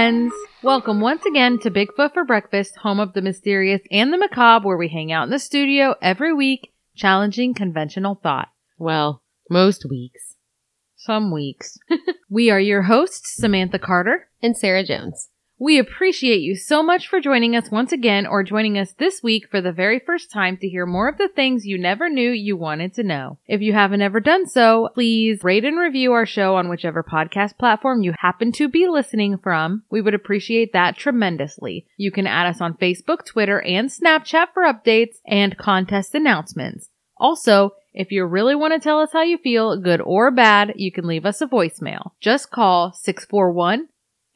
friends. Welcome once again to Bigfoot for Breakfast, home of the mysterious and the macabre, where we hang out in the studio every week, challenging conventional thought. Well, most weeks. Some weeks. we are your hosts, Samantha Carter. And Sarah Jones. We appreciate you so much for joining us once again or joining us this week for the very first time to hear more of the things you never knew you wanted to know. If you haven't ever done so, please rate and review our show on whichever podcast platform you happen to be listening from. We would appreciate that tremendously. You can add us on Facebook, Twitter, and Snapchat for updates and contest announcements. Also, if you really want to tell us how you feel, good or bad, you can leave us a voicemail. Just call 641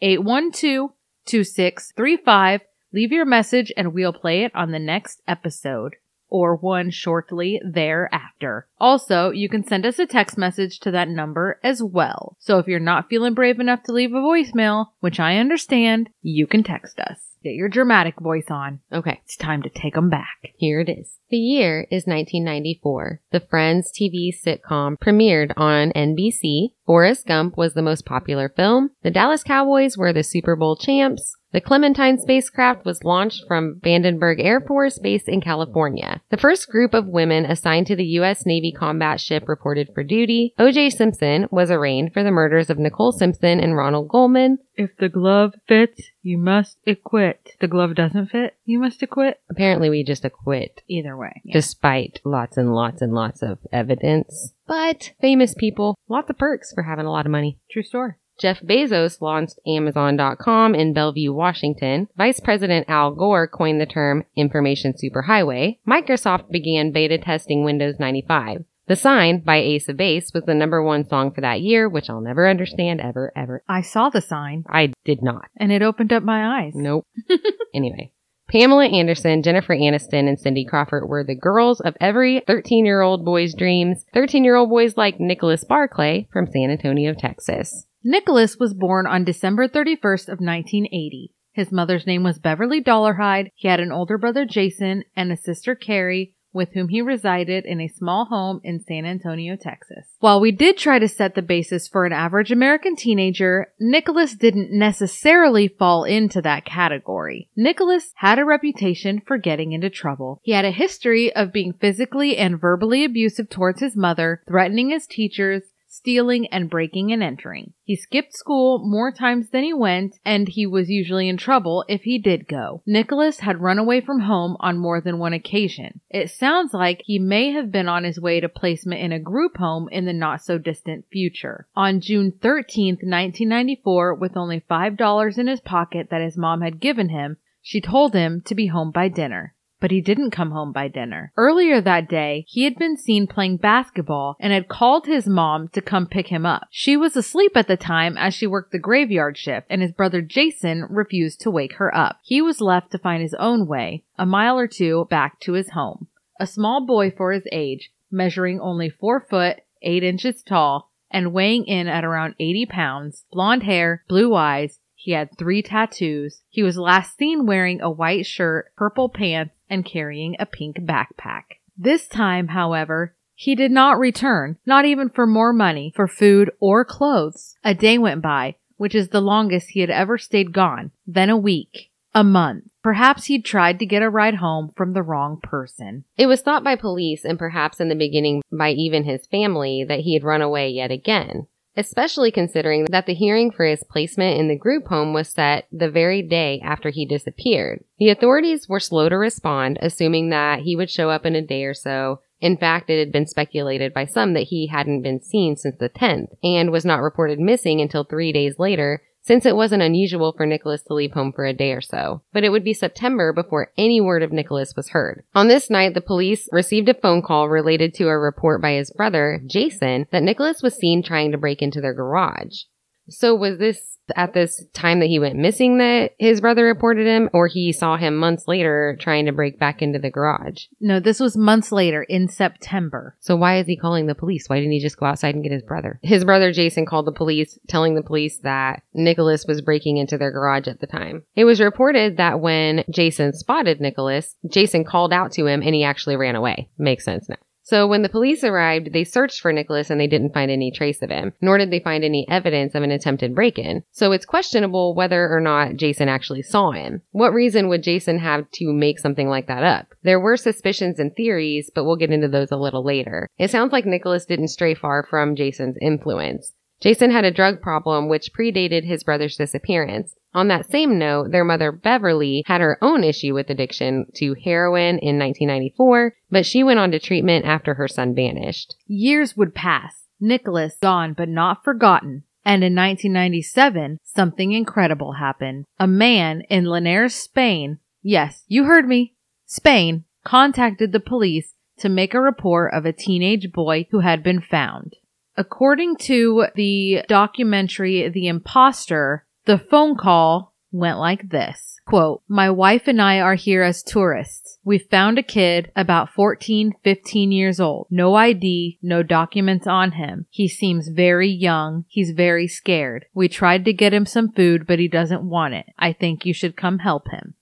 812 2635. Leave your message and we'll play it on the next episode or one shortly thereafter. Also, you can send us a text message to that number as well. So if you're not feeling brave enough to leave a voicemail, which I understand, you can text us. Get your dramatic voice on. Okay, It's time to take 'em back. here it is. The year is 1994. The Friends TV sitcom premiered on NBC. Forrest Gump was the most popular film. The Dallas Cowboys were the Super Bowl champs. The Clementine spacecraft was launched from Vandenberg Air Force Base in California. The first group of women assigned to the U.S. Navy combat ship reported for duty. O.J. Simpson was arraigned for the murders of Nicole Simpson and Ronald Goldman. If the glove fits, you must acquit. The glove doesn't fit, you must acquit. Apparently, we just acquit. Either way. despite lots and lots and lots of evidence. But famous people, lots of perks for having a lot of money. True story. Jeff Bezos launched Amazon.com in Bellevue, Washington. Vice President Al Gore coined the term information superhighway. Microsoft began beta testing Windows 95. The Sign by Ace of Base was the number one song for that year, which I'll never understand ever, ever. I saw the sign I did not. and it opened up my eyes. Nope. anyway. Pamela Anderson, Jennifer Aniston, and Cindy Crawford were the girls of every 13 year old boy's dreams. 13 year old boys like Nicholas Barclay from San Antonio, Texas. Nicholas was born on December 31st of 1980. His mother's name was Beverly Dollarhide. He had an older brother Jason and a sister Carrie with whom he resided in a small home in San Antonio, Texas. While we did try to set the basis for an average American teenager, Nicholas didn't necessarily fall into that category. Nicholas had a reputation for getting into trouble. He had a history of being physically and verbally abusive towards his mother, threatening his teachers, stealing, and breaking and entering. He skipped school more times than he went, and he was usually in trouble if he did go. Nicholas had run away from home on more than one occasion. It sounds like he may have been on his way to placement in a group home in the not so distant future. On June 13th, 1994, with only $5 in his pocket that his mom had given him, she told him to be home by dinner but he didn't come home by dinner. Earlier that day, he had been seen playing basketball and had called his mom to come pick him up. She was asleep at the time as she worked the graveyard shift, and his brother Jason refused to wake her up. He was left to find his own way, a mile or two back to his home. A small boy for his age, measuring only four foot, eight inches tall, and weighing in at around 80 pounds, blonde hair, blue eyes, he had three tattoos. He was last seen wearing a white shirt, purple pants, and carrying a pink backpack. This time, however, he did not return, not even for more money, for food, or clothes. A day went by, which is the longest he had ever stayed gone, then a week, a month. Perhaps he'd tried to get a ride home from the wrong person. It was thought by police and perhaps in the beginning by even his family that he had run away yet again. Especially considering that the hearing for his placement in the group home was set the very day after he disappeared. The authorities were slow to respond, assuming that he would show up in a day or so. In fact, it had been speculated by some that he hadn't been seen since the 10th and was not reported missing until three days later since it wasn't unusual for Nicholas to leave home for a day or so. But it would be September before any word of Nicholas was heard. On this night, the police received a phone call related to a report by his brother, Jason, that Nicholas was seen trying to break into their garage. So was this at this time that he went missing that his brother reported him, or he saw him months later trying to break back into the garage? No, this was months later in September. So why is he calling the police? Why didn't he just go outside and get his brother? His brother Jason called the police, telling the police that Nicholas was breaking into their garage at the time. It was reported that when Jason spotted Nicholas, Jason called out to him and he actually ran away. Makes sense now. So when the police arrived, they searched for Nicholas and they didn't find any trace of him, nor did they find any evidence of an attempted break-in. So it's questionable whether or not Jason actually saw him. What reason would Jason have to make something like that up? There were suspicions and theories, but we'll get into those a little later. It sounds like Nicholas didn't stray far from Jason's influence. Jason had a drug problem which predated his brother's disappearance. On that same note, their mother Beverly had her own issue with addiction to heroin in 1994, but she went on to treatment after her son vanished. Years would pass. Nicholas gone but not forgotten. And in 1997, something incredible happened. A man in Linares, Spain, yes, you heard me, Spain, contacted the police to make a report of a teenage boy who had been found. According to the documentary The Imposter, the phone call went like this. Quote, my wife and I are here as tourists. We found a kid about 14, 15 years old. No ID, no documents on him. He seems very young. He's very scared. We tried to get him some food, but he doesn't want it. I think you should come help him.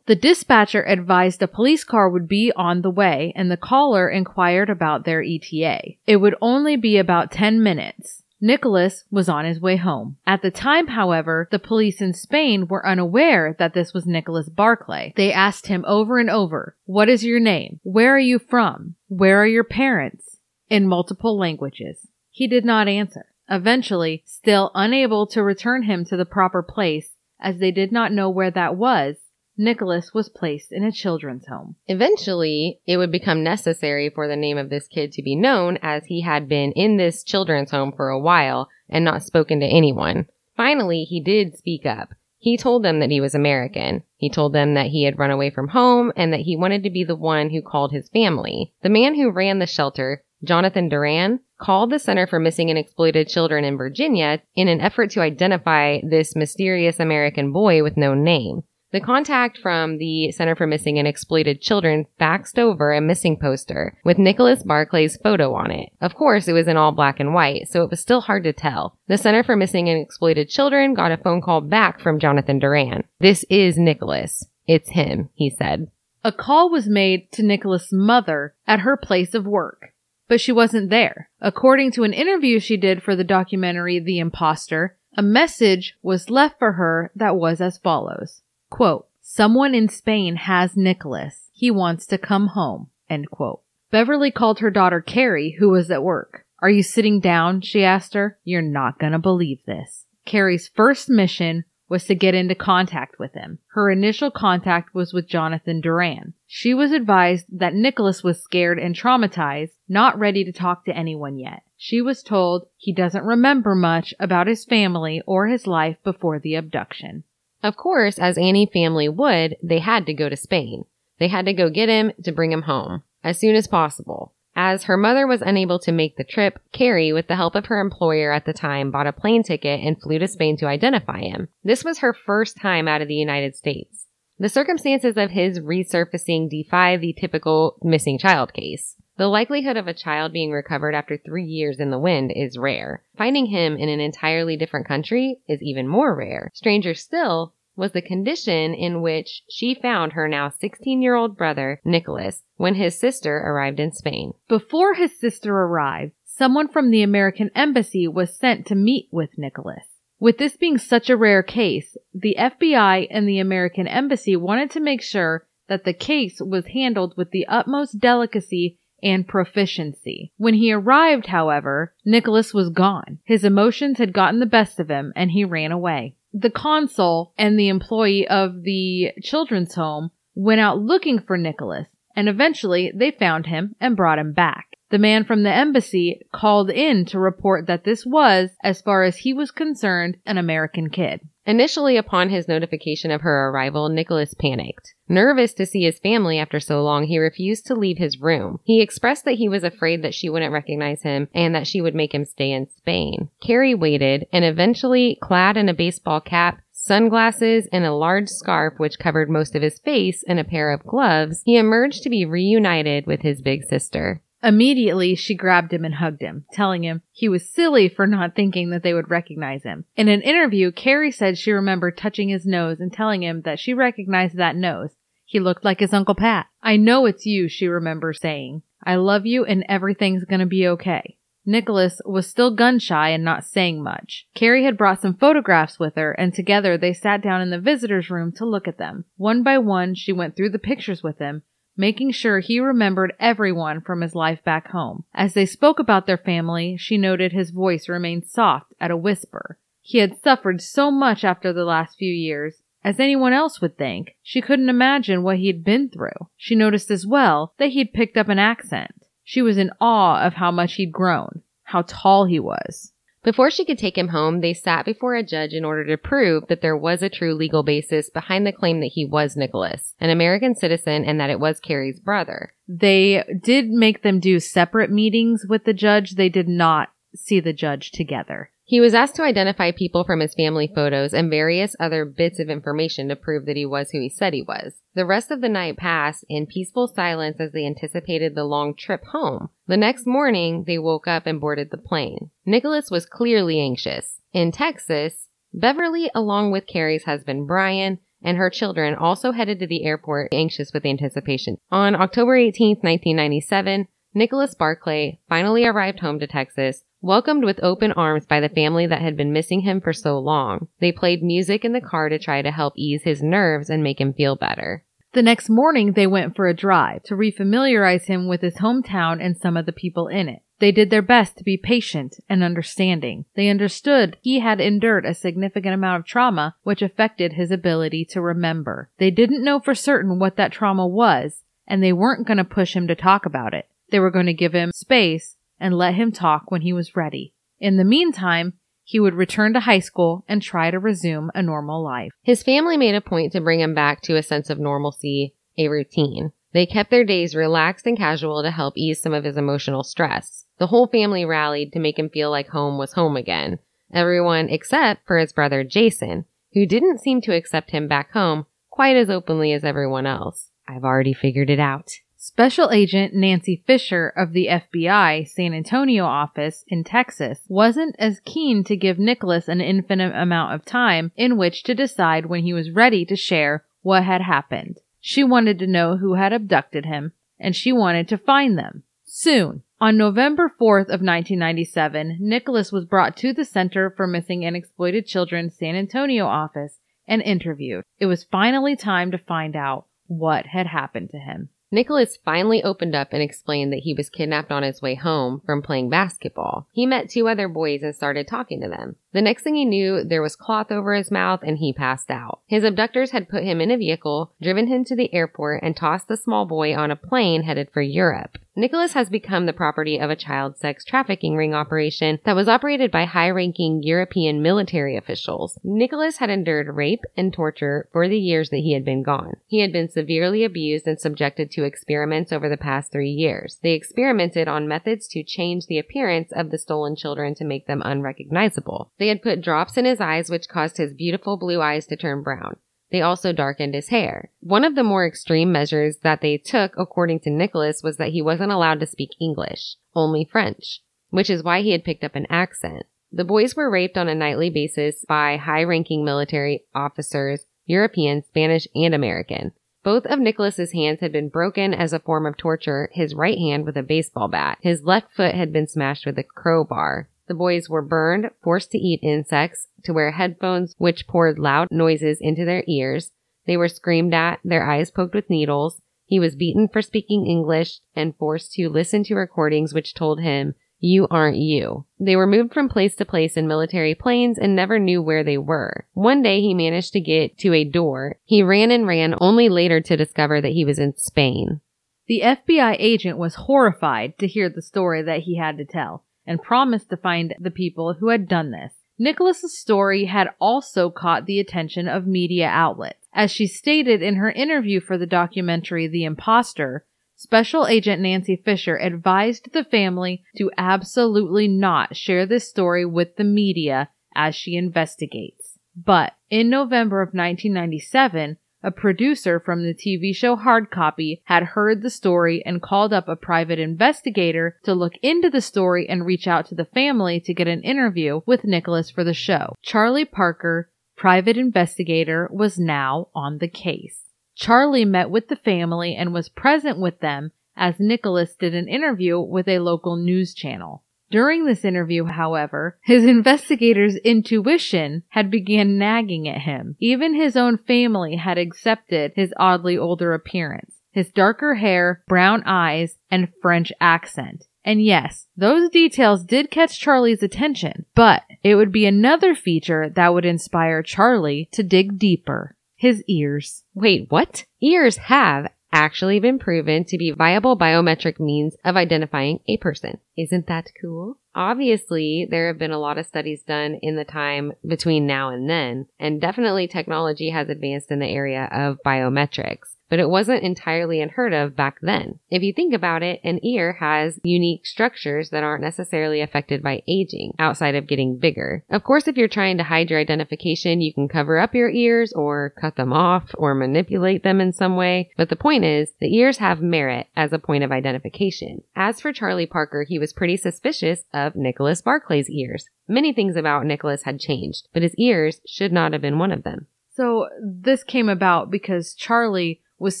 The dispatcher advised a police car would be on the way and the caller inquired about their ETA. It would only be about 10 minutes. Nicholas was on his way home. At the time, however, the police in Spain were unaware that this was Nicholas Barclay. They asked him over and over, What is your name? Where are you from? Where are your parents? in multiple languages. He did not answer. Eventually, still unable to return him to the proper place, as they did not know where that was, Nicholas was placed in a children's home. Eventually, it would become necessary for the name of this kid to be known as he had been in this children's home for a while and not spoken to anyone. Finally, he did speak up. He told them that he was American. He told them that he had run away from home and that he wanted to be the one who called his family. The man who ran the shelter, Jonathan Duran, called the Center for Missing and Exploited Children in Virginia in an effort to identify this mysterious American boy with no name. The contact from the Center for Missing and Exploited Children faxed over a missing poster with Nicholas Barclay's photo on it. Of course, it was in all black and white, so it was still hard to tell. The Center for Missing and Exploited Children got a phone call back from Jonathan Duran. This is Nicholas. It's him, he said. A call was made to Nicholas' mother at her place of work, but she wasn't there. According to an interview she did for the documentary The Imposter, a message was left for her that was as follows. Quote, someone in Spain has Nicholas. He wants to come home. End quote. Beverly called her daughter Carrie, who was at work. Are you sitting down? She asked her. You're not gonna believe this. Carrie's first mission was to get into contact with him. Her initial contact was with Jonathan Duran. She was advised that Nicholas was scared and traumatized, not ready to talk to anyone yet. She was told he doesn't remember much about his family or his life before the abduction. Of course, as any family would, they had to go to Spain. They had to go get him to bring him home as soon as possible. As her mother was unable to make the trip, Carrie, with the help of her employer at the time, bought a plane ticket and flew to Spain to identify him. This was her first time out of the United States. The circumstances of his resurfacing defy the typical missing child case. The likelihood of a child being recovered after three years in the wind is rare. Finding him in an entirely different country is even more rare. Stranger still was the condition in which she found her now 16 year old brother, Nicholas, when his sister arrived in Spain. Before his sister arrived, someone from the American embassy was sent to meet with Nicholas. With this being such a rare case, the FBI and the American embassy wanted to make sure that the case was handled with the utmost delicacy and proficiency. When he arrived, however, Nicholas was gone. His emotions had gotten the best of him and he ran away. The consul and the employee of the children's home went out looking for Nicholas and eventually they found him and brought him back. The man from the embassy called in to report that this was, as far as he was concerned, an American kid. Initially, upon his notification of her arrival, Nicholas panicked. Nervous to see his family after so long, he refused to leave his room. He expressed that he was afraid that she wouldn't recognize him and that she would make him stay in Spain. Carrie waited and eventually, clad in a baseball cap, sunglasses, and a large scarf which covered most of his face and a pair of gloves, he emerged to be reunited with his big sister. Immediately, she grabbed him and hugged him, telling him he was silly for not thinking that they would recognize him. In an interview, Carrie said she remembered touching his nose and telling him that she recognized that nose. He looked like his Uncle Pat. I know it's you, she remembers saying. I love you and everything's gonna be okay. Nicholas was still gun shy and not saying much. Carrie had brought some photographs with her, and together they sat down in the visitor's room to look at them. One by one, she went through the pictures with him, making sure he remembered everyone from his life back home. As they spoke about their family, she noted his voice remained soft at a whisper. He had suffered so much after the last few years, as anyone else would think. She couldn't imagine what he'd been through. She noticed as well that he'd picked up an accent. She was in awe of how much he'd grown, how tall he was. Before she could take him home, they sat before a judge in order to prove that there was a true legal basis behind the claim that he was Nicholas, an American citizen, and that it was Carrie's brother. They did make them do separate meetings with the judge. They did not see the judge together. He was asked to identify people from his family photos and various other bits of information to prove that he was who he said he was. The rest of the night passed in peaceful silence as they anticipated the long trip home. The next morning, they woke up and boarded the plane. Nicholas was clearly anxious. In Texas, Beverly, along with Carrie's husband Brian, and her children also headed to the airport anxious with anticipation. On October 18, 1997, Nicholas Barclay finally arrived home to Texas Welcomed with open arms by the family that had been missing him for so long, they played music in the car to try to help ease his nerves and make him feel better. The next morning, they went for a drive to refamiliarize him with his hometown and some of the people in it. They did their best to be patient and understanding. They understood he had endured a significant amount of trauma which affected his ability to remember. They didn't know for certain what that trauma was, and they weren't going to push him to talk about it. They were going to give him space and let him talk when he was ready. In the meantime, he would return to high school and try to resume a normal life. His family made a point to bring him back to a sense of normalcy, a routine. They kept their days relaxed and casual to help ease some of his emotional stress. The whole family rallied to make him feel like home was home again. Everyone except for his brother Jason, who didn't seem to accept him back home quite as openly as everyone else. I've already figured it out. Special Agent Nancy Fisher of the FBI San Antonio office in Texas wasn't as keen to give Nicholas an infinite amount of time in which to decide when he was ready to share what had happened. She wanted to know who had abducted him, and she wanted to find them. Soon. On November 4th of 1997, Nicholas was brought to the Center for Missing and Exploited Children San Antonio office and interviewed. It was finally time to find out what had happened to him. Nicholas finally opened up and explained that he was kidnapped on his way home from playing basketball. He met two other boys and started talking to them. The next thing he knew, there was cloth over his mouth and he passed out. His abductors had put him in a vehicle, driven him to the airport, and tossed the small boy on a plane headed for Europe. Nicholas has become the property of a child sex trafficking ring operation that was operated by high ranking European military officials. Nicholas had endured rape and torture for the years that he had been gone. He had been severely abused and subjected to experiments over the past three years. They experimented on methods to change the appearance of the stolen children to make them unrecognizable. They had put drops in his eyes which caused his beautiful blue eyes to turn brown. They also darkened his hair. One of the more extreme measures that they took, according to Nicholas, was that he wasn't allowed to speak English, only French, which is why he had picked up an accent. The boys were raped on a nightly basis by high ranking military officers, European, Spanish, and American. Both of Nicholas's hands had been broken as a form of torture, his right hand with a baseball bat. His left foot had been smashed with a crowbar. The boys were burned, forced to eat insects, to wear headphones which poured loud noises into their ears. They were screamed at, their eyes poked with needles. He was beaten for speaking English and forced to listen to recordings which told him, you aren't you. They were moved from place to place in military planes and never knew where they were. One day he managed to get to a door. He ran and ran only later to discover that he was in Spain. The FBI agent was horrified to hear the story that he had to tell and promised to find the people who had done this. Nicholas's story had also caught the attention of media outlets. As she stated in her interview for the documentary The Imposter, Special Agent Nancy Fisher advised the family to absolutely not share this story with the media as she investigates. But in November of 1997, a producer from the TV show Hard Copy had heard the story and called up a private investigator to look into the story and reach out to the family to get an interview with Nicholas for the show. Charlie Parker, private investigator, was now on the case. Charlie met with the family and was present with them as Nicholas did an interview with a local news channel. During this interview, however, his investigator's intuition had began nagging at him. Even his own family had accepted his oddly older appearance, his darker hair, brown eyes, and French accent. And yes, those details did catch Charlie's attention, but it would be another feature that would inspire Charlie to dig deeper. His ears. Wait, what? Ears have actually been proven to be viable biometric means of identifying a person. Isn't that cool? Obviously, there have been a lot of studies done in the time between now and then, and definitely technology has advanced in the area of biometrics but it wasn't entirely unheard of back then. If you think about it, an ear has unique structures that aren't necessarily affected by aging outside of getting bigger. Of course, if you're trying to hide your identification, you can cover up your ears or cut them off or manipulate them in some way. But the point is, the ears have merit as a point of identification. As for Charlie Parker, he was pretty suspicious of Nicholas Barclay's ears. Many things about Nicholas had changed, but his ears should not have been one of them. So this came about because Charlie was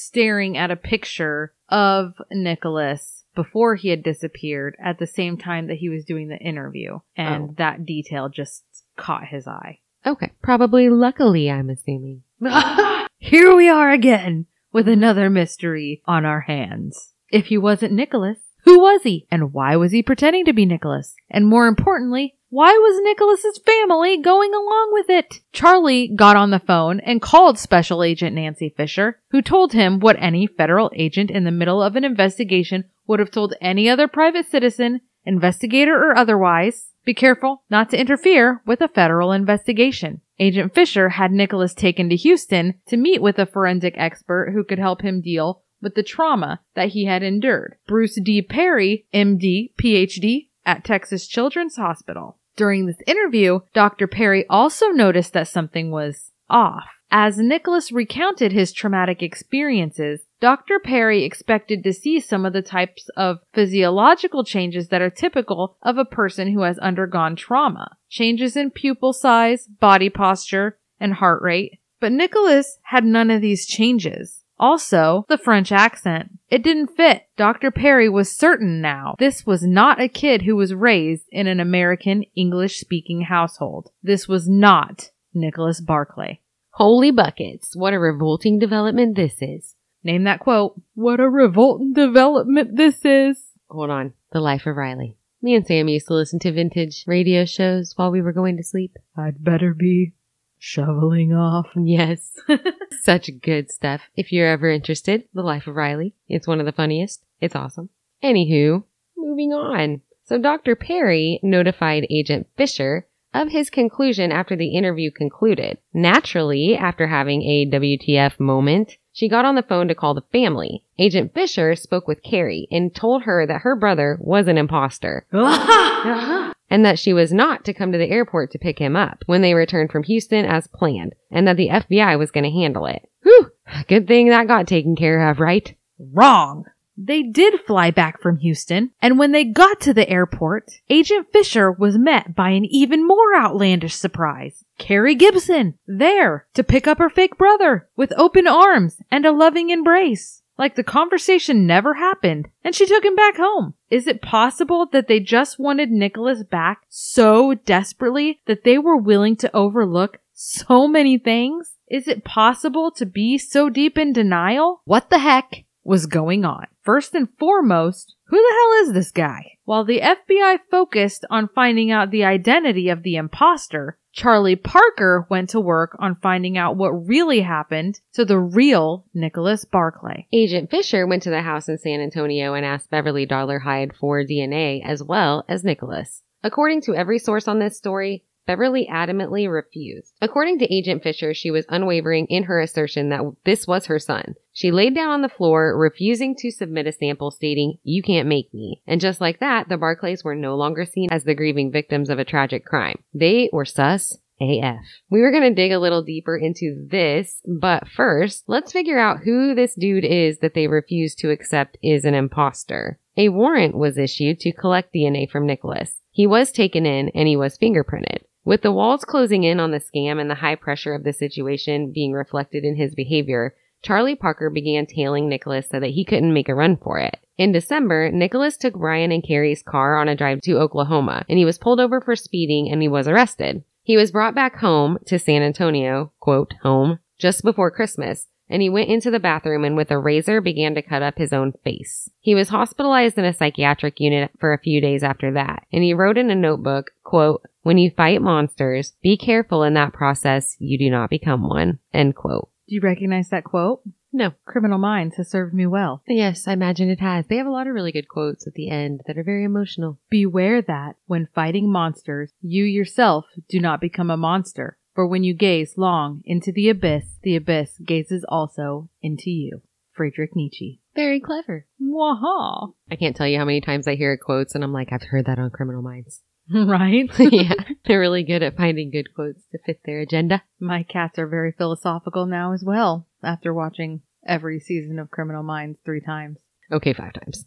staring at a picture of Nicholas before he had disappeared at the same time that he was doing the interview. And Oh. that detail just caught his eye. Okay. Probably luckily, I'm assuming. Here we are again with another mystery on our hands. If he wasn't Nicholas, who was he? And why was he pretending to be Nicholas? And more importantly, why was Nicholas's family going along with it? Charlie got on the phone and called Special Agent Nancy Fisher, who told him what any federal agent in the middle of an investigation would have told any other private citizen, investigator or otherwise. Be careful not to interfere with a federal investigation. Agent Fisher had Nicholas taken to Houston to meet with a forensic expert who could help him deal with the trauma that he had endured. Bruce D. Perry, MD, PhD, at Texas Children's Hospital. During this interview, Dr. Perry also noticed that something was off. As Nicholas recounted his traumatic experiences, Dr. Perry expected to see some of the types of physiological changes that are typical of a person who has undergone trauma. Changes in pupil size, body posture, and heart rate. But Nicholas had none of these changes. Also, the French accent. It didn't fit. Dr. Perry was certain now this was not a kid who was raised in an American English speaking household. This was not Nicholas Barclay. Holy buckets. What a revolting development this is. Name that quote. What a revolting development this is. Hold on. The Life of Riley. Me and Sam used to listen to vintage radio shows while we were going to sleep. I'd better be shoveling off. Yes. Such good stuff. If you're ever interested, The Life of Riley. It's one of the funniest. It's awesome. Anywho, moving on. So Dr. Perry notified Agent Fisher of his conclusion after the interview concluded. Naturally, after having a WTF moment, she got on the phone to call the family. Agent Fisher spoke with Carrie and told her that her brother was an imposter uh-huh. Uh-huh. And that she was not to come to the airport to pick him up when they returned from Houston as planned, and that the FBI was going to handle it. Whew! Good thing that got taken care of, right? Wrong. They did fly back from Houston, and when they got to the airport, Agent Fisher was met by an even more outlandish surprise. Carrie Gibson, there to pick up her fake brother with open arms and a loving embrace. Like the conversation never happened, and she took him back home. Is it possible that they just wanted Nicholas back so desperately that they were willing to overlook so many things? Is it possible to be so deep in denial? What the heck was going on? First and foremost, who the hell is this guy? While the FBI focused on finding out the identity of the imposter, Charlie Parker went to work on finding out what really happened to the real Nicholas Barclay. Agent Fisher went to the house in San Antonio and asked Beverly Dollarhide for DNA as well as Nicholas. According to every source on this story, Beverly adamantly refused. According to Agent Fisher, she was unwavering in her assertion that this was her son. She laid down on the floor, refusing to submit a sample stating, you can't make me. And just like that, the Barclays were no longer seen as the grieving victims of a tragic crime. They were sus AF. We were going to dig a little deeper into this, but first, let's figure out who this dude is that they refuse to accept is an imposter. A warrant was issued to collect DNA from Nicholas. He was taken in and he was fingerprinted. With the walls closing in on the scam and the high pressure of the situation being reflected in his behavior, Charlie Parker began tailing Nicholas so that he couldn't make a run for it. In December, Nicholas took Brian and Carrie's car on a drive to Oklahoma, and he was pulled over for speeding and he was arrested. He was brought back home to San Antonio, quote, home, just before Christmas, and he went into the bathroom and with a razor began to cut up his own face. He was hospitalized in a psychiatric unit for a few days after that, and he wrote in a notebook, quote, when you fight monsters, be careful in that process you do not become one, end quote. Do you recognize that quote? No. Criminal Minds has served me well. Yes, I imagine it has. They have a lot of really good quotes at the end that are very emotional. Beware that, when fighting monsters, you yourself do not become a monster. For when you gaze long into the abyss, the abyss gazes also into you. Friedrich Nietzsche. Very clever. Waha! I can't tell you how many times I hear quotes and I'm like, I've heard that on Criminal Minds. right? yeah, they're really good at finding good quotes to fit their agenda. My cats are very philosophical now as well, after watching every season of Criminal Minds three times. Okay, five times.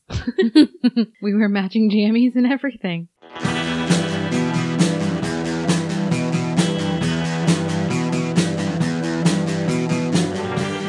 we were matching jammies and everything.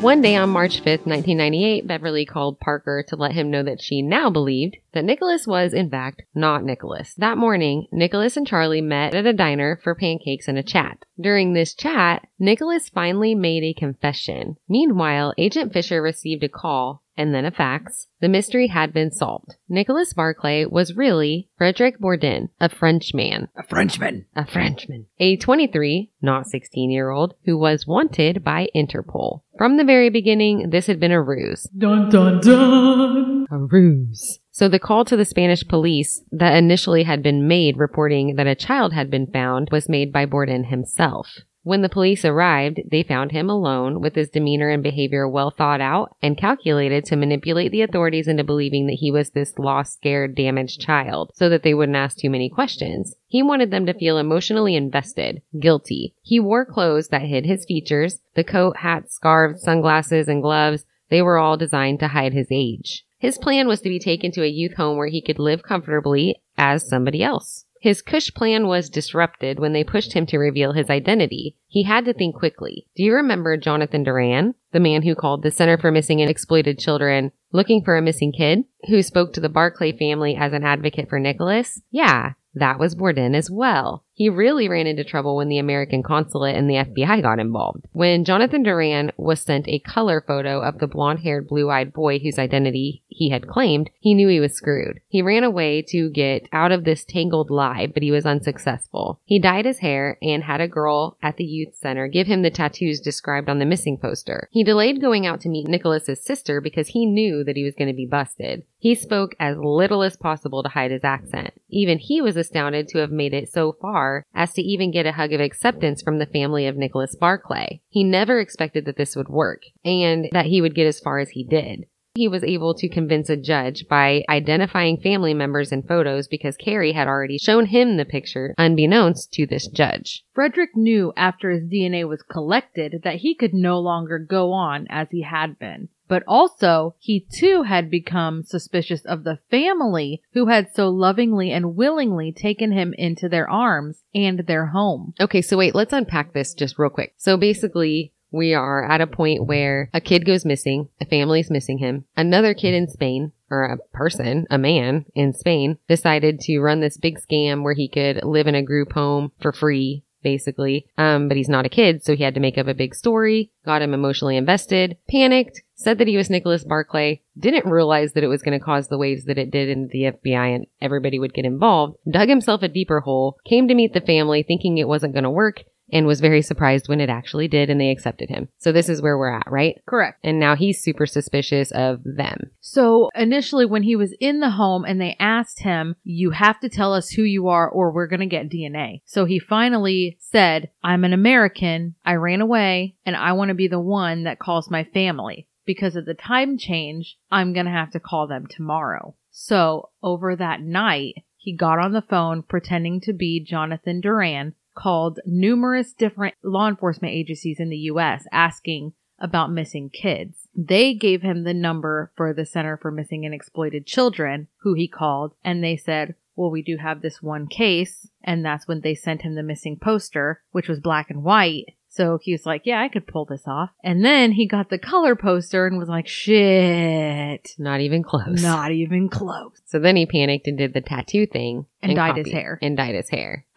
One day on March 5th, 1998, Beverly called Parker to let him know that she now believed that Nicholas was, in fact, not Nicholas. That morning, Nicholas and Charlie met at a diner for pancakes and a chat. During this chat, Nicholas finally made a confession. Meanwhile, Agent Fisher received a call and then a fax. The mystery had been solved. Nicholas Barclay was really Frederick Bourdin, a Frenchman. A Frenchman. A Frenchman. A 23, not 16 year old, who was wanted by Interpol. From the very beginning, this had been a ruse. Dun dun dun. A ruse. So the call to the Spanish police that initially had been made reporting that a child had been found was made by Bourdin himself. When the police arrived, they found him alone with his demeanor and behavior well thought out and calculated to manipulate the authorities into believing that he was this lost, scared, damaged child so that they wouldn't ask too many questions. He wanted them to feel emotionally invested, guilty. He wore clothes that hid his features, the coat, hat, scarves, sunglasses, and gloves. They were all designed to hide his age. His plan was to be taken to a youth home where he could live comfortably as somebody else. His cush plan was disrupted when they pushed him to reveal his identity. He had to think quickly. Do you remember Jonathan Duran, the man who called the Center for Missing and Exploited Children looking for a missing kid, who spoke to the Barclay family as an advocate for Nicholas? Yeah, that was Bourdin as well. He really ran into trouble when the American consulate and the FBI got involved. When Jonathan Duran was sent a color photo of the blonde haired, blue eyed boy whose identity he had claimed, he knew he was screwed. He ran away to get out of this tangled lie, but he was unsuccessful. He dyed his hair and had a girl at the youth center give him the tattoos described on the missing poster. He delayed going out to meet Nicholas's sister because he knew that he was going to be busted. He spoke as little as possible to hide his accent. Even he was astounded to have made it so far as to even get a hug of acceptance from the family of Nicholas Barclay. He never expected that this would work and that he would get as far as he did. He was able to convince a judge by identifying family members in photos because Carrie had already shown him the picture unbeknownst to this judge. Frederick knew after his DNA was collected that he could no longer go on as he had been. But also he too had become suspicious of the family who had so lovingly and willingly taken him into their arms and their home. Okay, so wait, let's unpack this just real quick. So basically, we are at a point where a kid goes missing, a family's missing him. Another kid in Spain, or a person, a man in Spain, decided to run this big scam where he could live in a group home for free. Basically, um, but he's not a kid, so he had to make up a big story, got him emotionally invested, panicked, said that he was Nicholas Barclay, didn't realize that it was going to cause the waves that it did in the FBI and everybody would get involved, dug himself a deeper hole, came to meet the family thinking it wasn't going to work, and was very surprised when it actually did and they accepted him. So this is where we're at, right? Correct. And now he's super suspicious of them. So initially, when he was in the home and they asked him, You have to tell us who you are or we're going to get DNA. So he finally said, I'm an American. I ran away and I want to be the one that calls my family. Because of the time change, I'm going to have to call them tomorrow. So over that night, he got on the phone pretending to be Jonathan Duran, called numerous different law enforcement agencies in the US asking about missing kids. They gave him the number for the Center for Missing and Exploited Children, who he called, and they said, well, we do have this one case. And that's when they sent him the missing poster, which was black and white. So he was like, yeah, I could pull this off. And then he got the color poster and was like, shit. Not even close. Not even close. So then he panicked and did the tattoo thing And dyed his hair. And dyed his hair.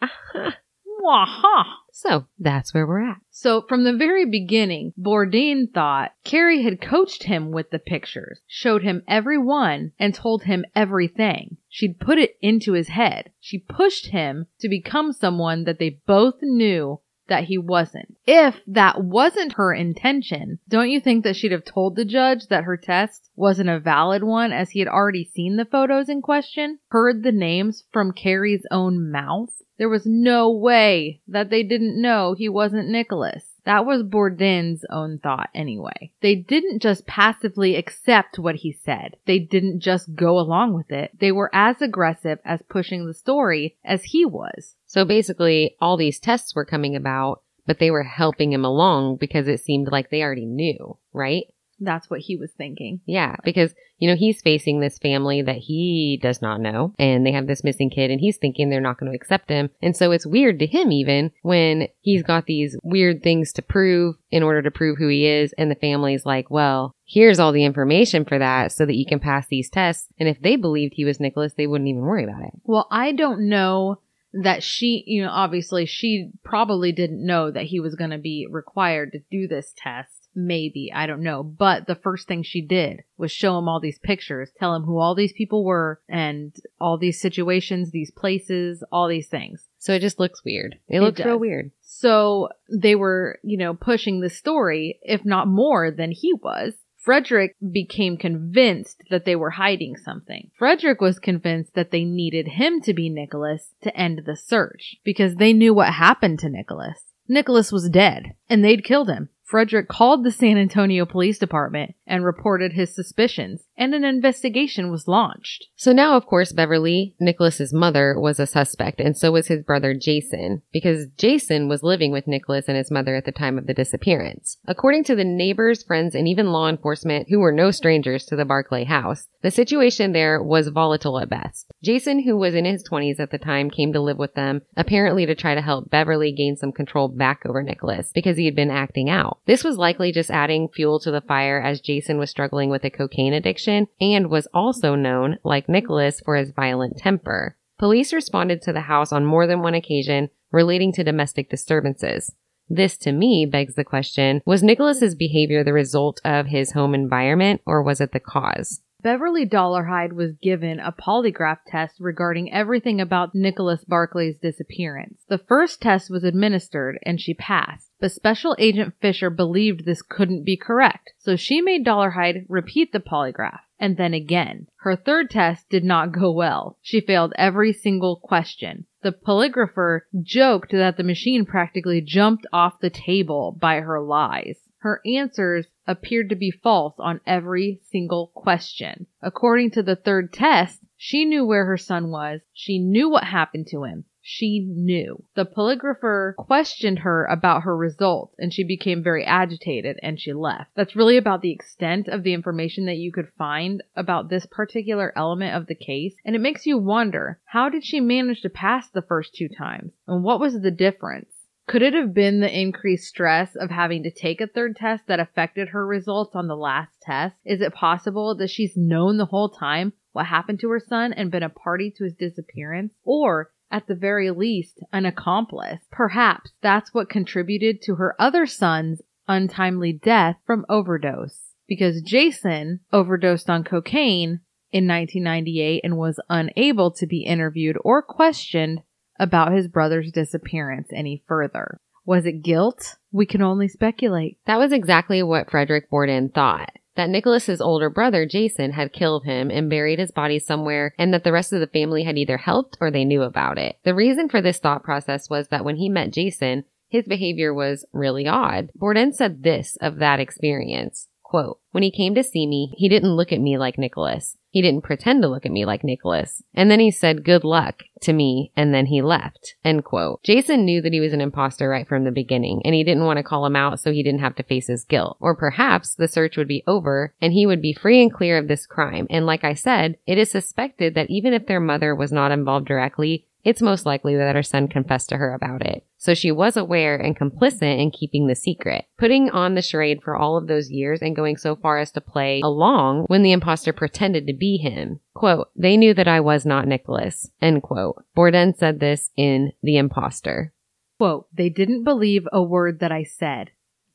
Waha. So that's where we're at. So from the very beginning, Bourdin thought Carrie had coached him with the pictures, showed him every one, and told him everything. She'd put it into his head. She pushed him to become someone that they both knew that he wasn't. If that wasn't her intention, don't you think that she'd have told the judge that her test wasn't a valid one as he had already seen the photos in question, heard the names from Carrie's own mouth? There was no way that they didn't know he wasn't Nicholas. That was Bourdin's own thought anyway. They didn't just passively accept what he said. They didn't just go along with it. They were as aggressive as pushing the story as he was. So basically, all these tests were coming about, but they were helping him along because it seemed like they already knew, right? That's what he was thinking. Yeah, because, you know, he's facing this family that he does not know, and they have this missing kid, and he's thinking they're not going to accept him. And so it's weird to him, even when he's got these weird things to prove in order to prove who he is, and the family's like, well, here's all the information for that so that you can pass these tests. And if they believed he was Nicholas, they wouldn't even worry about it. Well, I don't know that she, you know, obviously she probably didn't know that he was going to be required to do this test. Maybe, I don't know. But the first thing she did was show him all these pictures, tell him who all these people were and all these situations, these places, all these things. So it just looks weird. It, It looks real weird. So they were, you know, pushing the story, if not more than he was. Frederick became convinced that they were hiding something. Frederick was convinced that they needed him to be Nicholas to end the search because they knew what happened to Nicholas. Nicholas was dead and they'd killed him. Frederick called the San Antonio Police Department and reported his suspicions, and an investigation was launched. So now, of course, Beverly, Nicholas's mother, was a suspect, and so was his brother Jason, because Jason was living with Nicholas and his mother at the time of the disappearance. According to the neighbors, friends, and even law enforcement, who were no strangers to the Barclay house, the situation there was volatile at best. Jason, who was in his 20s at the time, came to live with them, apparently to try to help Beverly gain some control back over Nicholas, because he had been acting out. This was likely just adding fuel to the fire as Jason was struggling with a cocaine addiction and was also known, like Nicholas, for his violent temper. Police responded to the house on more than one occasion relating to domestic disturbances. This to me begs the question, was Nicholas's behavior the result of his home environment or was it the cause? Beverly Dollarhide was given a polygraph test regarding everything about Nicholas Barclay's disappearance. The first test was administered and she passed, but Special Agent Fisher believed this couldn't be correct, so she made Dollarhide repeat the polygraph. And then again. Her third test did not go well. She failed every single question. The polygrapher joked that the machine practically jumped off the table by her lies. Her answers appeared to be false on every single question. According to the third test, she knew where her son was. She knew what happened to him. She knew. The polygrapher questioned her about her results and she became very agitated and she left. That's really about the extent of the information that you could find about this particular element of the case. And it makes you wonder, how did she manage to pass the first two times? And what was the difference? Could it have been the increased stress of having to take a third test that affected her results on the last test? Is it possible that she's known the whole time what happened to her son and been a party to his disappearance? Or at the very least, an accomplice. Perhaps that's what contributed to her other son's untimely death from overdose. Because Jason overdosed on cocaine in 1998 and was unable to be interviewed or questioned about his brother's disappearance any further. Was it guilt? We can only speculate. That was exactly what Frederick Bourdin thought that Nicholas's older brother, Jason, had killed him and buried his body somewhere and that the rest of the family had either helped or they knew about it. The reason for this thought process was that when he met Jason, his behavior was really odd. Bourdin said this of that experience. Quote, when he came to see me, he didn't look at me like Nicholas. He didn't pretend to look at me like Nicholas. And then he said good luck to me and then he left. End quote. Jason knew that he was an imposter right from the beginning and he didn't want to call him out so he didn't have to face his guilt. Or perhaps the search would be over and he would be free and clear of this crime. And like I said, it is suspected that even if their mother was not involved directly, it's most likely that her son confessed to her about it. So she was aware and complicit in keeping the secret, putting on the charade for all of those years and going so far as to play along when the imposter pretended to be him. Quote, they knew that I was not Nicholas. End quote. Bourdin said this in The Imposter. Quote, they didn't believe a word that I said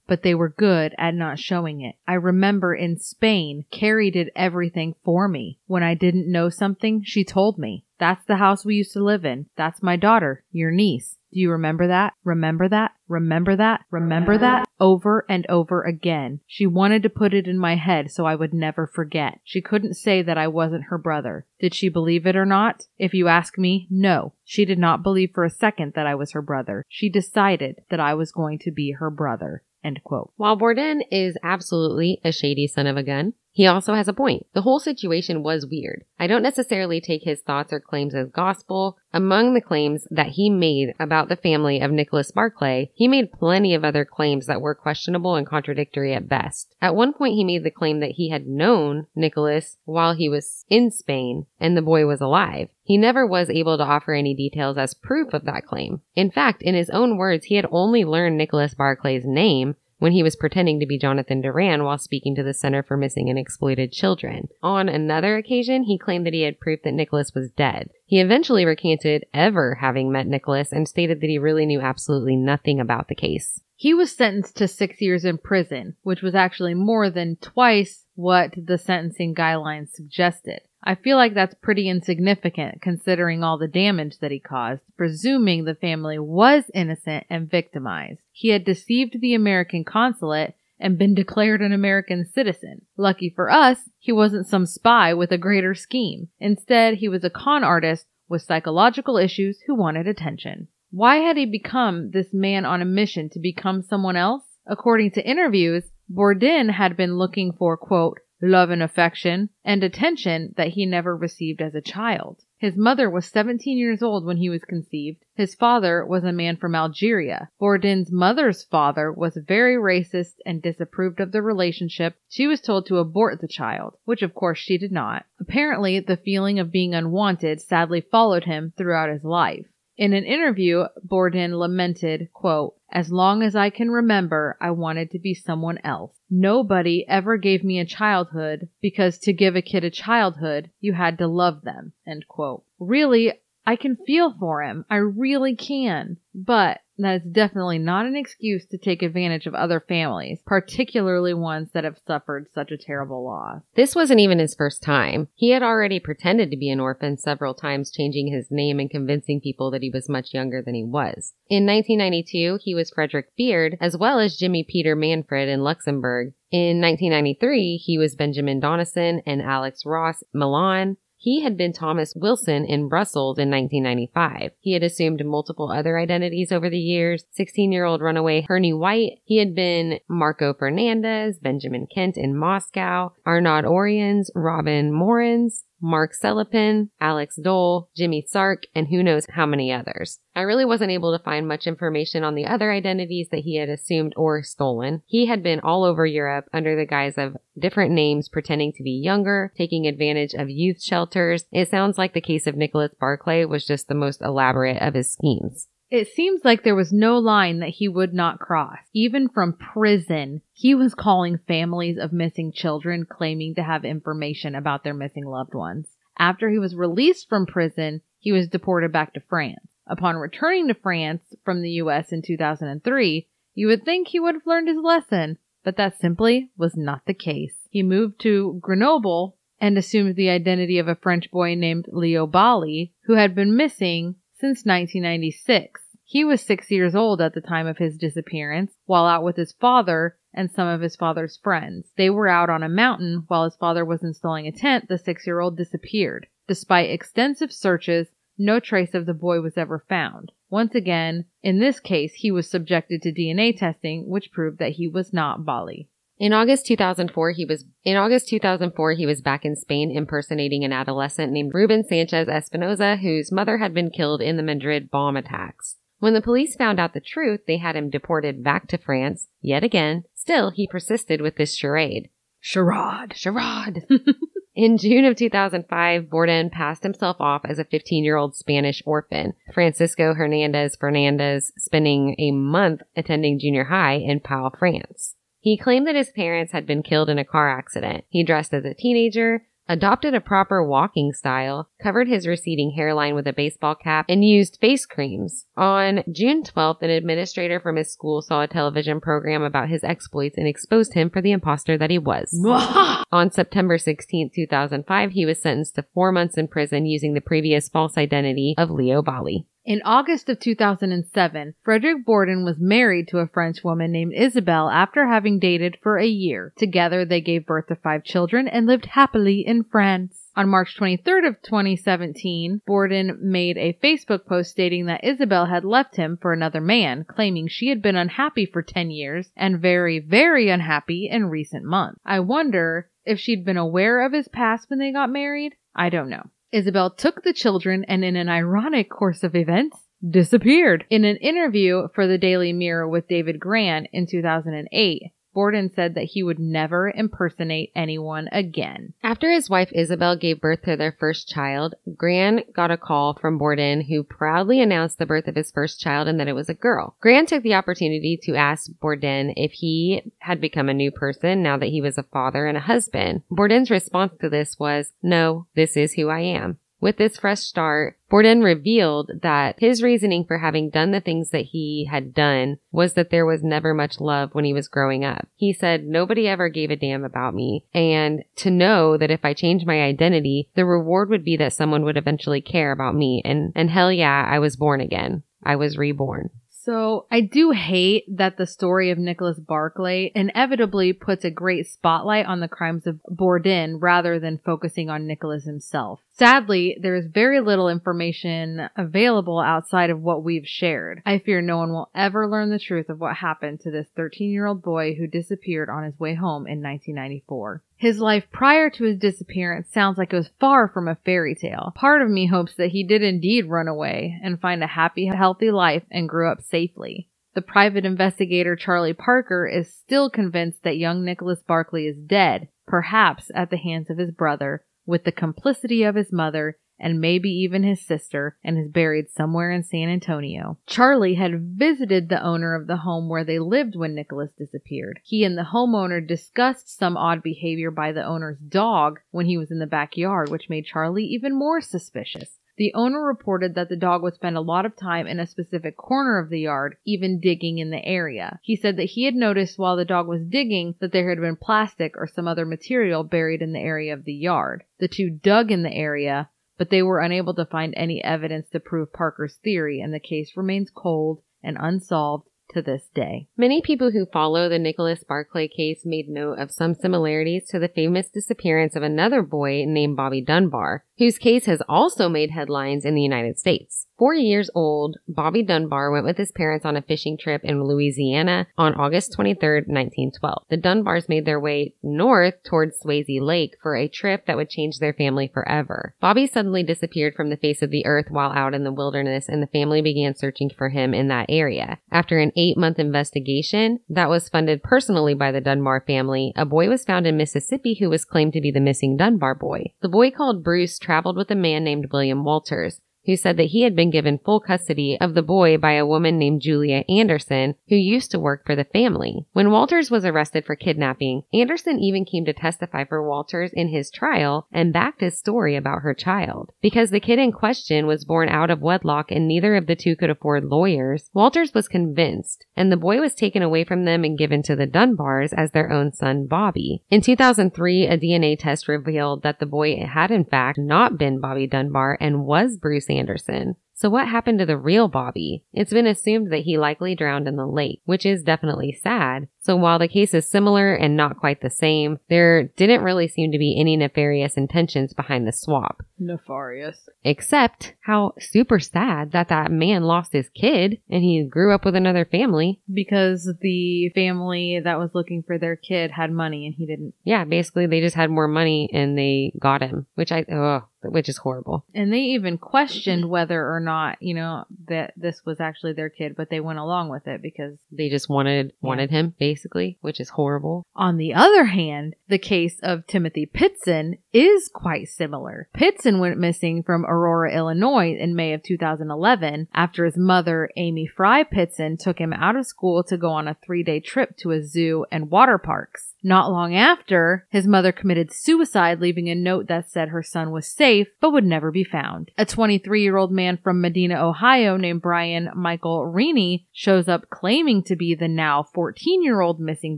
but they were good at not showing it. I remember in Spain, Carrie did everything for me. When I didn't know something, she told me. That's the house we used to live in. That's my daughter, your niece. Do you remember that? Remember that? Remember that? Remember that? Over and over again. She wanted to put it in my head so I would never forget. She couldn't say that I wasn't her brother. Did she believe it or not? If you ask me, no. She did not believe for a second that I was her brother. She decided that I was going to be her brother. End quote. While Bourdin is absolutely a shady son of a gun, he also has a point. The whole situation was weird. I don't necessarily take his thoughts or claims as gospel. Among the claims that he made about the family of Nicholas Barclay, he made plenty of other claims that were questionable and contradictory at best. At one point, he made the claim that he had known Nicholas while he was in Spain and the boy was alive. He never was able to offer any details as proof of that claim. In fact, in his own words, he had only learned Nicholas Barclay's name when he was pretending to be Jonathan Duran while speaking to the Center for Missing and Exploited Children. On another occasion, he claimed that he had proof that Nicholas was dead. He eventually recanted ever having met Nicholas and stated that he really knew absolutely nothing about the case. He was sentenced to six years in prison, which was actually more than twice what the sentencing guidelines suggested. I feel like that's pretty insignificant considering all the damage that he caused, presuming the family was innocent and victimized. He had deceived the American consulate and been declared an American citizen. Lucky for us, he wasn't some spy with a greater scheme. Instead, he was a con artist with psychological issues who wanted attention. Why had he become this man on a mission to become someone else? According to interviews, Bourdin had been looking for, quote, love and affection, and attention that he never received as a child. His mother was 17 years old when he was conceived. His father was a man from Algeria. Bourdin's mother's father was very racist and disapproved of the relationship. She was told to abort the child, which of course she did not. Apparently, the feeling of being unwanted sadly followed him throughout his life. In an interview, Bourdin lamented, quote, as long as I can remember, I wanted to be someone else. Nobody ever gave me a childhood because to give a kid a childhood, you had to love them. End quote. Really, I can feel for him. I really can. But that is definitely not an excuse to take advantage of other families, particularly ones that have suffered such a terrible loss. This wasn't even his first time. He had already pretended to be an orphan several times, changing his name and convincing people that he was much younger than he was. In 1992, he was Frederick Beard, as well as Jimmy Peter Manfred in Luxembourg. In 1993, he was Benjamin Donison and Alex Ross Milan. He had been Thomas Wilson in Brussels in 1995. He had assumed multiple other identities over the years. 16 year old runaway Herney White. He had been Marco Fernandez, Benjamin Kent in Moscow, Arnaud Oriens, Robin Morins, Mark Selepin, Alex Dole, Jimmy Sark, and who knows how many others. I really wasn't able to find much information on the other identities that he had assumed or stolen. He had been all over Europe under the guise of different names, pretending to be younger, taking advantage of youth shelters. It sounds like the case of Nicholas Barclay was just the most elaborate of his schemes. It seems like there was no line that he would not cross. Even from prison, he was calling families of missing children claiming to have information about their missing loved ones. After he was released from prison, he was deported back to France. Upon returning to France from the US in 2003, you would think he would have learned his lesson, but that simply was not the case. He moved to Grenoble and assumed the identity of a French boy named Leo Bali, who had been missing since 1996. He was six years old at the time of his disappearance, while out with his father and some of his father's friends. They were out on a mountain while his father was installing a tent. The six year old disappeared. Despite extensive searches, no trace of the boy was ever found. Once again, in this case, he was subjected to DNA testing, which proved that he was not Bali. In August 2004, he was in August 2004 he was back in Spain impersonating an adolescent named Ruben Sanchez Espinoza, whose mother had been killed in the Madrid bomb attacks. When the police found out the truth, they had him deported back to France yet again. Still, he persisted with this charade. Charade. Charade. In June of 2005, Bourdin passed himself off as a 15 year old Spanish orphan, Francisco Hernandez Fernandez, spending a month attending junior high in Pau, France. He claimed that his parents had been killed in a car accident. He dressed as a teenager, adopted a proper walking style, covered his receding hairline with a baseball cap, and used face creams. On June 12th, an administrator from his school saw a television program about his exploits and exposed him for the imposter that he was. On September 16, 2005, he was sentenced to four months in prison using the previous false identity of Leo Bali. In August of 2007, Frederick Bourdin was married to a French woman named Isabel after having dated for a year. Together, they gave birth to five children and lived happily in France. On March 23rd of 2017, Bourdin made a Facebook post stating that Isabel had left him for another man, claiming she had been unhappy for 10 years and very, very unhappy in recent months. I wonder if she'd been aware of his past when they got married. I don't know. Isabel took the children and in an ironic course of events, disappeared. In an interview for the Daily Mirror with David Grann in 2008, Bourdin said that he would never impersonate anyone again. After his wife Isabel gave birth to their first child, Grann got a call from Bourdin who proudly announced the birth of his first child and that it was a girl. Grann took the opportunity to ask Bourdin if he had become a new person now that he was a father and a husband. Bourdin's response to this was, no, this is who I am. With this fresh start, Bourdin revealed that his reasoning for having done the things that he had done was that there was never much love when he was growing up. He said, nobody ever gave a damn about me. And to know that if I changed my identity, the reward would be that someone would eventually care about me. And, and hell yeah, I was born again. I was reborn. So I do hate that the story of Nicholas Barclay inevitably puts a great spotlight on the crimes of Bourdin rather than focusing on Nicholas himself. Sadly, there is very little information available outside of what we've shared. I fear no one will ever learn the truth of what happened to this 13 year old boy who disappeared on his way home in 1994. His life prior to his disappearance sounds like it was far from a fairy tale. Part of me hopes that he did indeed run away and find a happy, healthy life and grew up safely. The private investigator Charlie Parker is still convinced that young Nicholas Barclay is dead, perhaps at the hands of his brother, with the complicity of his mother and maybe even his sister, and is buried somewhere in San Antonio. Charlie had visited the owner of the home where they lived when Nicholas disappeared. He and the homeowner discussed some odd behavior by the owner's dog when he was in the backyard, which made Charlie even more suspicious. The owner reported that the dog would spend a lot of time in a specific corner of the yard, even digging in the area. He said that he had noticed while the dog was digging that there had been plastic or some other material buried in the area of the yard. The two dug in the area, but they were unable to find any evidence to prove Parker's theory, and the case remains cold and unsolved to this day. Many people who follow the Nicholas Barclay case made note of some similarities to the famous disappearance of another boy named Bobby Dunbar, whose case has also made headlines in the United States. Four years old, Bobby Dunbar went with his parents on a fishing trip in Louisiana on August 23, 1912. The Dunbars made their way north towards Swayze Lake for a trip that would change their family forever. Bobby suddenly disappeared from the face of the earth while out in the wilderness and the family began searching for him in that area. After an eight month investigation that was funded personally by the Dunbar family, a boy was found in Mississippi who was claimed to be the missing Dunbar boy. The boy called Bruce traveled with a man named William Walters who said that he had been given full custody of the boy by a woman named Julia Anderson, who used to work for the family. When Walters was arrested for kidnapping, Anderson even came to testify for Walters in his trial and backed his story about her child. Because the kid in question was born out of wedlock and neither of the two could afford lawyers, Walters was convinced, and the boy was taken away from them and given to the Dunbars as their own son Bobby. In 2003, a DNA test revealed that the boy had in fact not been Bobby Dunbar and was Bruce Anderson. So what happened to the real Bobby? It's been assumed that he likely drowned in the lake, which is definitely sad. So while the case is similar and not quite the same, there didn't really seem to be any nefarious intentions behind the swap. Nefarious. Except how super sad that that man lost his kid and he grew up with another family. Because the family that was looking for their kid had money and he didn't. Yeah, basically they just had more money and they got him, which I, oh, which is horrible. And they even questioned whether or not, you know, that this was actually their kid, but they went along with it because They just wanted, wanted him basically, which is horrible. On the other hand, the case of Timothy Pitzen is quite similar. Pitzen went missing from Aurora, Illinois in May of 2011 after his mother, Amy Fry Pitzen, took him out of school to go on a three day trip to a zoo and water parks. Not long after, his mother committed suicide, leaving a note that said her son was safe but would never be found. A 23 year old man from Medina, Ohio, named Brian Michael Rini, shows up claiming to be the now 14 year old missing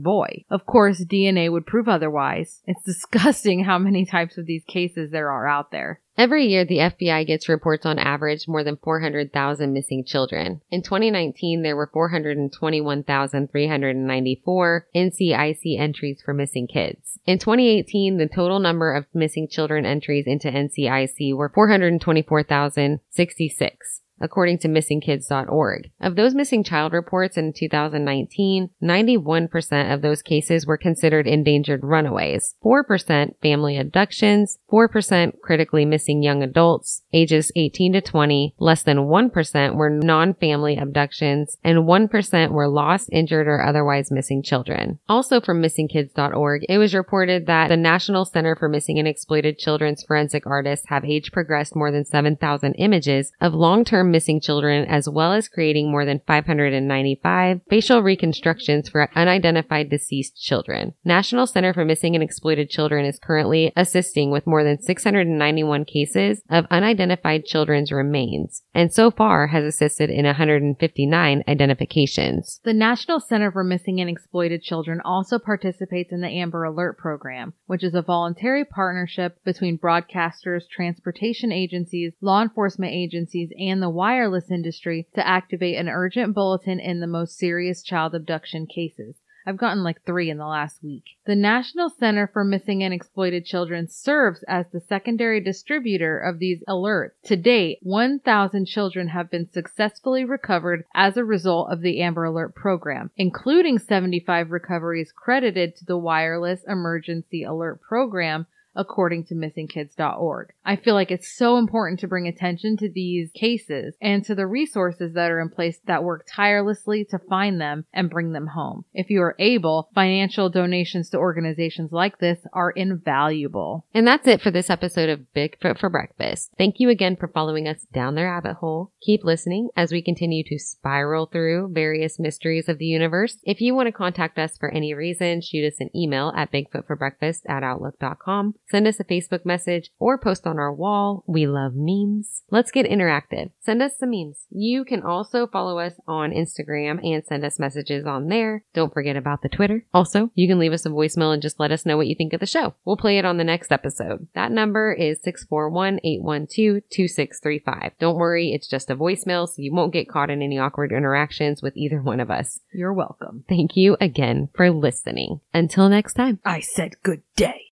boy. Of course, DNA would prove otherwise. It's disgusting how many types of these cases there are out there. Every year, the FBI gets reports on average more than 400,000 missing children. In 2019, there were 421,394 NCIC entries for missing kids. In 2018, the total number of missing children entries into NCIC were 424,066 according to missingkids.org. Of those missing child reports in 2019, 91% of those cases were considered endangered runaways, 4% family abductions, 4% critically missing young adults, ages 18 to 20, less than 1% were non-family abductions, and 1% were lost, injured, or otherwise missing children. Also from missingkids.org, it was reported that the National Center for Missing and Exploited Children's forensic artists have age progressed more than 7,000 images of long-term missing children as well as creating more than 595 facial reconstructions for unidentified deceased children. National Center for Missing and Exploited Children is currently assisting with more than 691 cases of unidentified children's remains and so far has assisted in 159 identifications. The National Center for Missing and Exploited Children also participates in the Amber Alert program, which is a voluntary partnership between broadcasters, transportation agencies, law enforcement agencies, and the wireless industry to activate an urgent bulletin in the most serious child abduction cases. I've gotten like three in the last week. The National Center for Missing and Exploited Children serves as the secondary distributor of these alerts. To date, 1,000 children have been successfully recovered as a result of the Amber Alert program, including 75 recoveries credited to the Wireless Emergency Alert Program according to missingkids.org. I feel like it's so important to bring attention to these cases and to the resources that are in place that work tirelessly to find them and bring them home. If you are able, financial donations to organizations like this are invaluable. And that's it for this episode of Bigfoot for Breakfast. Thank you again for following us down the rabbit hole. Keep listening as we continue to spiral through various mysteries of the universe. If you want to contact us for any reason, shoot us an email at bigfootforbreakfast at outlook.com. Send us a Facebook message or post on our wall. We love memes. Let's get interactive. Send us some memes. You can also follow us on Instagram and send us messages on there. Don't forget about the Twitter. Also, you can leave us a voicemail and just let us know what you think of the show. We'll play it on the next episode. That number is 641-812-2635. Don't worry, it's just a voicemail, so you won't get caught in any awkward interactions with either one of us. You're welcome. Thank you again for listening. Until next time. I said good day.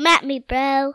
Come at me, bro.